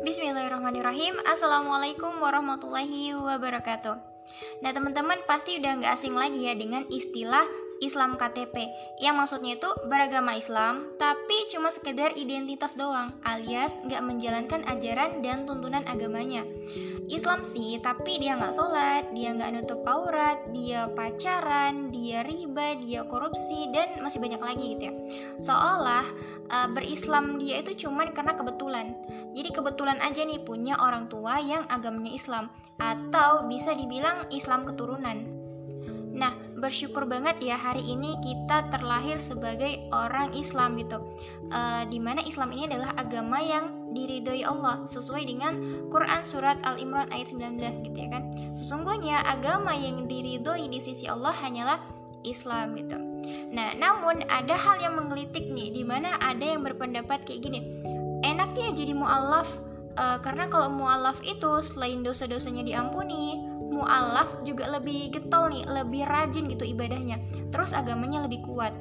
Bismillahirrahmanirrahim. Assalamualaikum warahmatullahi wabarakatuh. Nah teman-teman pasti udah nggak asing lagi ya dengan istilah Islam KTP yang maksudnya itu beragama Islam tapi cuma sekedar identitas doang alias nggak menjalankan ajaran dan tuntunan agamanya. Islam sih tapi dia nggak sholat dia nggak nutup aurat dia pacaran dia riba dia korupsi dan masih banyak lagi gitu ya. Seolah uh, berislam dia itu cuman karena kebetulan. Jadi kebetulan aja nih punya orang tua yang agamanya Islam atau bisa dibilang Islam keturunan bersyukur banget ya hari ini kita terlahir sebagai orang Islam gitu. Uh, di mana Islam ini adalah agama yang diridhoi Allah sesuai dengan Quran surat Al Imran ayat 19 gitu ya kan. Sesungguhnya agama yang diridhoi di sisi Allah hanyalah Islam gitu. Nah, namun ada hal yang menggelitik nih di mana ada yang berpendapat kayak gini. Enaknya jadi mualaf uh, karena kalau mualaf itu selain dosa-dosanya diampuni, mualaf juga lebih getol nih lebih rajin gitu ibadahnya. Terus agamanya lebih kuat.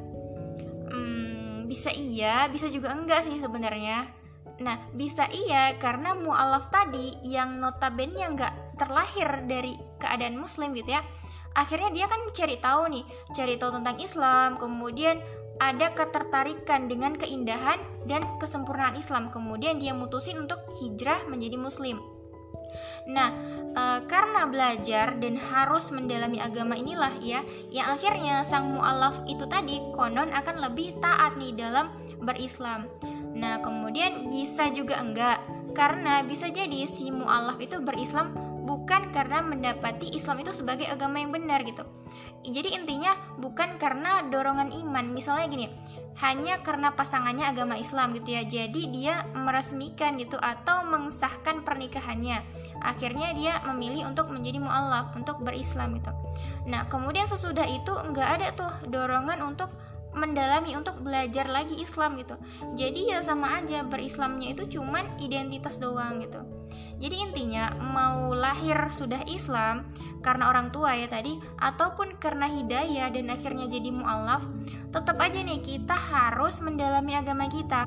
Hmm, bisa iya bisa juga enggak sih sebenarnya? Nah bisa iya karena mualaf tadi yang notabene nggak terlahir dari keadaan muslim gitu ya. Akhirnya dia kan cari tahu nih cari tahu tentang Islam kemudian ada ketertarikan dengan keindahan dan kesempurnaan Islam. Kemudian dia mutusin untuk hijrah menjadi muslim Nah, e, karena belajar dan harus mendalami agama inilah ya, yang akhirnya sang mualaf itu tadi konon akan lebih taat nih dalam berislam. Nah, kemudian bisa juga enggak, karena bisa jadi si mualaf itu berislam bukan karena mendapati Islam itu sebagai agama yang benar gitu. Jadi intinya bukan karena dorongan iman. Misalnya gini, hanya karena pasangannya agama Islam gitu ya. Jadi dia meresmikan gitu atau mengesahkan pernikahannya. Akhirnya dia memilih untuk menjadi mualaf, untuk berislam gitu. Nah, kemudian sesudah itu nggak ada tuh dorongan untuk mendalami untuk belajar lagi Islam gitu. Jadi ya sama aja berislamnya itu cuman identitas doang gitu. Jadi intinya mau lahir sudah Islam karena orang tua ya tadi ataupun karena hidayah dan akhirnya jadi mualaf, tetap aja nih kita harus mendalami agama kita.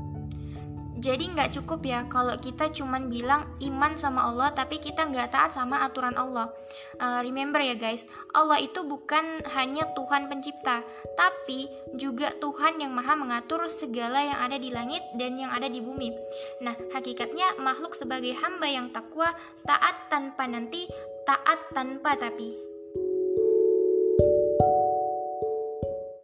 Jadi nggak cukup ya kalau kita cuman bilang iman sama Allah tapi kita nggak taat sama aturan Allah. Uh, remember ya guys, Allah itu bukan hanya Tuhan pencipta, tapi juga Tuhan yang maha mengatur segala yang ada di langit dan yang ada di bumi. Nah, hakikatnya makhluk sebagai hamba yang takwa, taat tanpa nanti, taat tanpa tapi.